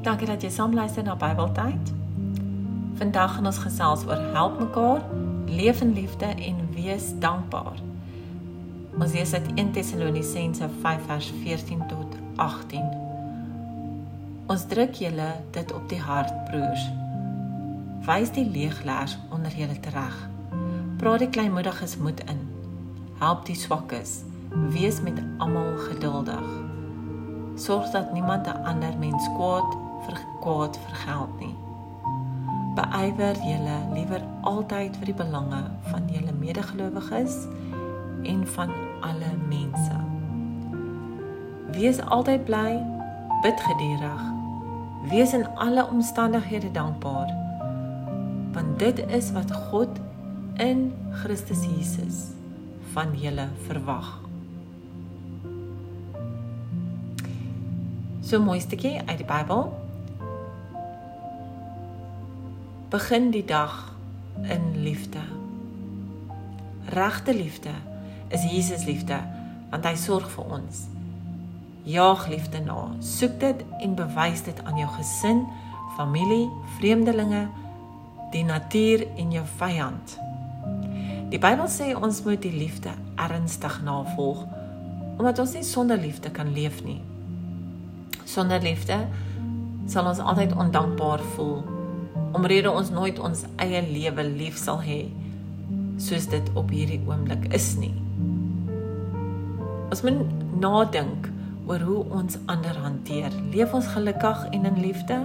Dankie dat jy saam luister na Bybeltyd. Vandag gaan ons gesels oor help mekaar, leef in liefde en wees dankbaar. Ons lees uit 1 Tessalonisense 5 vers 14 tot 18. Ons druk julle dit op die hart, broers. Wys die leeglaers onder julle tereg. Praat die kleinmoediges moed in. Help die swakkes. Wees met almal geduldig. Sorg dat niemand 'n ander mens kwaad vir kwaad vergeld nie. Beywer julle liewer altyd vir die belange van julle medegelowiges en van alle mense. Wees altyd bly, bid gedurig. Wees in alle omstandighede dankbaar. Want dit is wat God in Christus Jesus van julle verwag. So mooi stukkie uit die Bybel. Begin die dag in liefde. Regte liefde is Jesus liefde want hy sorg vir ons. Jaag liefde na. Soek dit en bewys dit aan jou gesin, familie, vreemdelinge, die natuur en jou vyand. Die Bybel sê ons moet die liefde ernstig navolg omdat ons nie sonder liefde kan leef nie. Sonder liefde sal ons altyd ondankbaar voel. Omrede ons nooit ons eie lewe lief sal hê soos dit op hierdie oomblik is nie. Ons moet nadink oor hoe ons ander hanteer. Leef ons gelukkig en in liefde?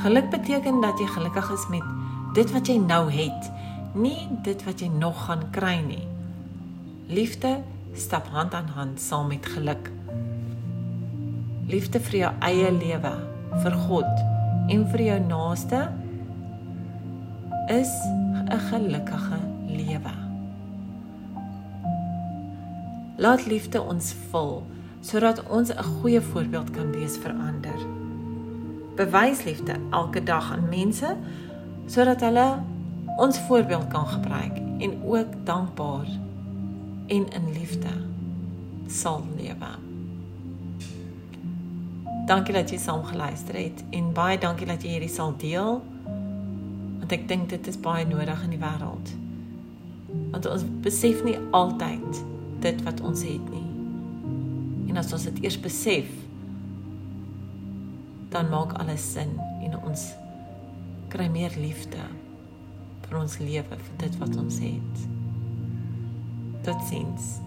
Geluk beteken dat jy gelukkig is met dit wat jy nou het, nie dit wat jy nog gaan kry nie. Liefde stap hand aan hand saam met geluk liefde vir jou eie lewe, vir God en vir jou naaste is 'n gelukkige lewe. Laat liefde ons vul sodat ons 'n goeie voorbeeld kan wees vir ander. Bewys liefde elke dag aan mense sodat hulle ons voorbeeld kan gebruik en ook dankbaar en in liefde sal lewe. Dankie dat jy saam geluister het en baie dankie dat jy hierdie sal deel. Want ek dink dit is baie nodig in die wêreld. Want ons besef nie altyd dit wat ons het nie. En as ons dit eers besef, dan maak alles sin en ons kry meer liefde vir ons lewe vir dit wat ons het. Totsiens.